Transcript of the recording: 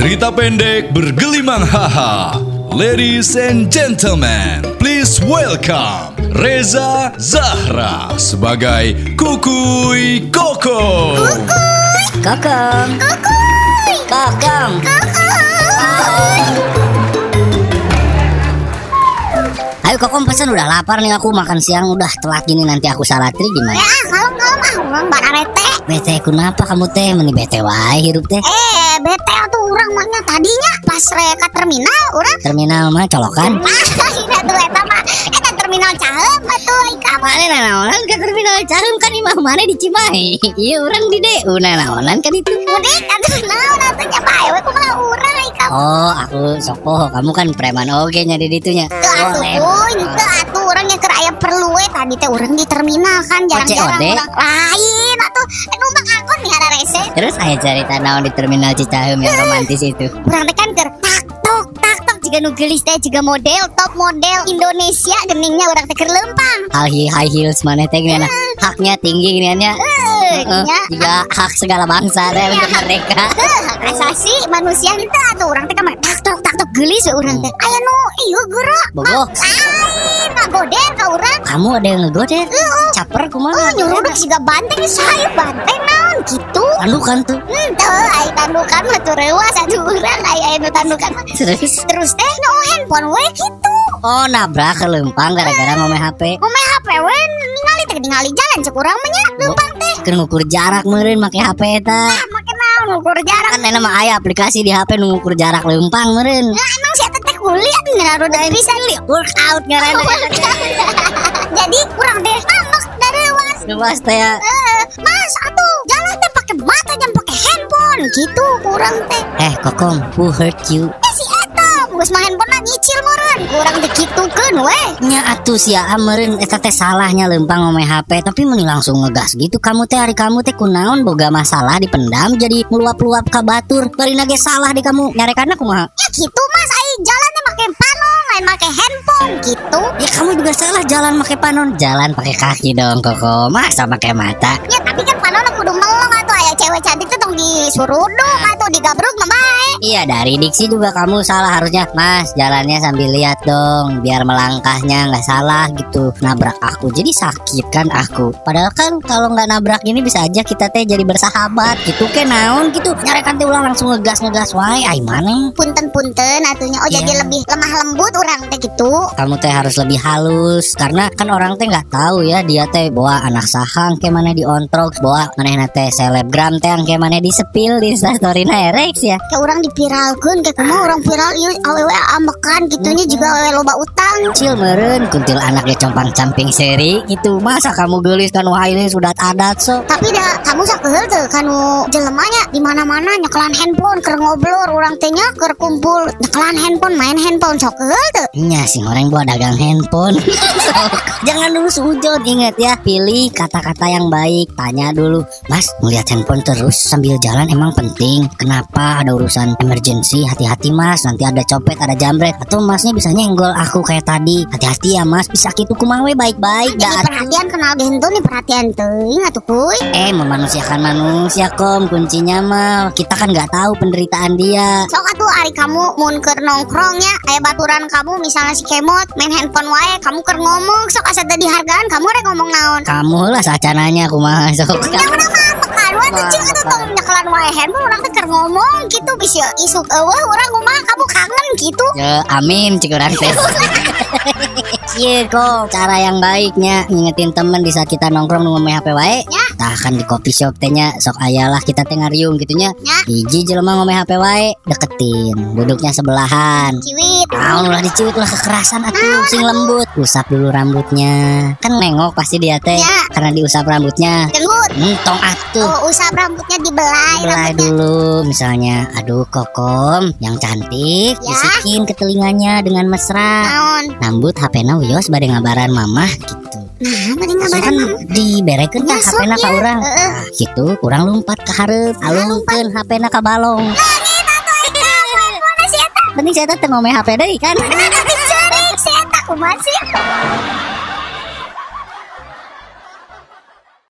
Cerita pendek bergelimang haha. Ladies and gentlemen, please welcome Reza Zahra sebagai Kukuy Koko. Kokong. Kokong. Ayo Kokong pesan udah lapar nih aku makan siang udah telat gini nanti aku salatri gimana? Ya, kalem kalem ah, orang mbak arete. Bete kenapa kamu teh meni bete wae hirup teh? Eh, bete tuh orang maknya tadinya pas reka terminal, orang Terminal mah colokan. ah, ini tuh eta mah, eta terminal cahem atuh ika. Mana naonan ke terminal Carum kan imah mana di Cimahi. Iya orang di DU naonan kan itu. Mudik atuh naon atuh nya bae we kumaha ika. Oh, aku sopo, kamu kan preman oge nya di ditunya. Teu atuh teu atuh urang nya keur aya perlu we tadi teh urang di terminal kan jarang-jarang COD? urang lain atuh eh, numpang angkot nih ada rese. Terus aya cerita naon di terminal Cicaheum yang romantis itu. Urang teh kan keur tak tok tak tok jika nu geulis teh juga model top model Indonesia geningnya urang teh lempang. High high heels mana teh gimana? Haknya tinggi giniannya. Nya. juga hak segala bangsa deh untuk mereka. hak asasi manusia kita tuh orang teh kamar tak tok tak tok geulis we urang teh aya nu ieu geura Bogoh, lain ngagoder ka urang kamu ada yang ngegoder? Caper oh kumaha? nyuruduk siga banteng saya banteng naon gitu Tandukan tuh. Henteu, aya tandukan mah tuh rewas atuh urang aya anu tandukan mah. Terus terus teh nu handphone we gitu oh nabrak ke lempang gara-gara ngomong HP. ngomeh HP we ningali teh ningali jalan cek urang mah nya leumpang teh Keur ngukur jarak meureun make HP eta. ah make naon ngukur jarak Kan enak mah aya aplikasi di HP nu ngukur jarak lempang meureun. Nah, emang saya teh kuliah ngaruh dari bisa Workout ngaranna. jadi kurang deh ngambek dari was Luas teh. Eh, mas atuh jalan teh pakai mata jangan pakai handphone gitu kurang teh Eh, Kokong, who hurt you? Geus mah handphone nyicil meureun kurang dikitukeun we Nya atuh sia ameureun eta teh salahnya lempang ngomong HP tapi meni langsung ngegas gitu. Kamu teh hari kamu teh kunaon boga masalah dipendam jadi meluap-luap ka batur. Bari ge salah di kamu. Nyarekanna kumaha? Ya gitu mas. Ai jalan teh pakai panong lain pakai handphone gitu. Ya kamu juga salah jalan pakai panon jalan pakai kaki dong koko. Masa pakai mata? Ya tapi kan panon kudu melong atau aya cewek cantik tuh dong disuruduk atau digabruk mah Iya dari diksi juga kamu salah harusnya. Mas jalannya sambil lihat dong Biar melangkahnya nggak salah gitu. Nabrak aku jadi sakit kan aku. Padahal kan kalau nggak nabrak ini bisa aja kita teh jadi bersahabat gitu ke naon gitu. Nyarekan teh ulang langsung ngegas ngegas Wah ay mana? Punten-punten atunya. Oh jadi Iya. lebih lemah lembut orang teh gitu. Kamu teh harus lebih halus karena kan orang teh nggak tahu ya dia teh bawa anak sahang kayak mana diontrol bawa mana teh selebgram teh yang kayak mana disepil di instastory Rex ya? Kayak orang dipiralkeun kayak kumaha orang viral ieu awewe ambekan gitunya juga awewe loba utang kecil meren. Kuntil anaknya compang camping seri. Gitu masa kamu gelis kan wah ini sudah adat so. Tapi dah kamu sakeul tuh kanu jelemanya. Di mana-mana nyekelan handphone keur ngobrol orang teh nya keur kumpul. Nyekelan handphone main handphone sok keul tuh Nya sih orang buat dagang handphone. Jangan dulu sujud ingat ya. Pilih kata-kata yang baik Tanya dulu. Mas melihat handphone terus sambil jalan emang penting. Kenapa ada urusan emergency? Hati-hati mas. Nanti ada copet ada jambret. Atau masnya bisa nyenggol aku kayak tadi. Hati-hati ya mas. Bisa gitu kumawe baik-baik. Gak perhatian kenal gento nih perhatian teuing atuh kuy. Eh memanusiakan manusia kom. Kuncinya mah Kita kan nggak tahu penderitaan dia. Sok atuh ari kamu mun keur nongkrongnya aya baturan kamu misalnya si kemot main handphone wae kamu keur ngomong. Sok asa tadi hargaan kamu rek ngomong naon? Kamu lah sacananya kumaha sok. Ya wae tuh cing atuh tong nyekelan wae handphone urang teh keur ngomong gitu. Bisa isuk eueuh urang kumaha kamu kangen gitu Ya, amin cik orang teh. Iya kok cara yang baiknya ngingetin temen di saat kita nongkrong nu ngomong HP wae. Ya. Di kopi shop tehnya sok ayalah kita teh ngariung gitunya. Ya. Hiji jelema ngomong HP wae deketin, duduknya sebelahan. ciwit Tahu ulah diciut ulah kekerasan atuh sing lembut. Usap dulu rambutnya. Kan nengok pasti dia teh Ya. karena diusap rambutnya. Entong atuh. oh usap rambutnya dibelai Belai rambutnya. dulu misalnya Aduh kokom yang cantik Ya. Bisikin ke telinganya dengan mesra. Naon? Nambut HP na wios bade ngabaran mamah gitu. Nah mending ngabaran kan mama. diberekeun tah Ya, HP na ka urang. Nah, gitu kurang lompat ke hareup alungkeun HP na ka balong. Penting saya teh ngomong HP deui kan Cerik, si eta kumaha sih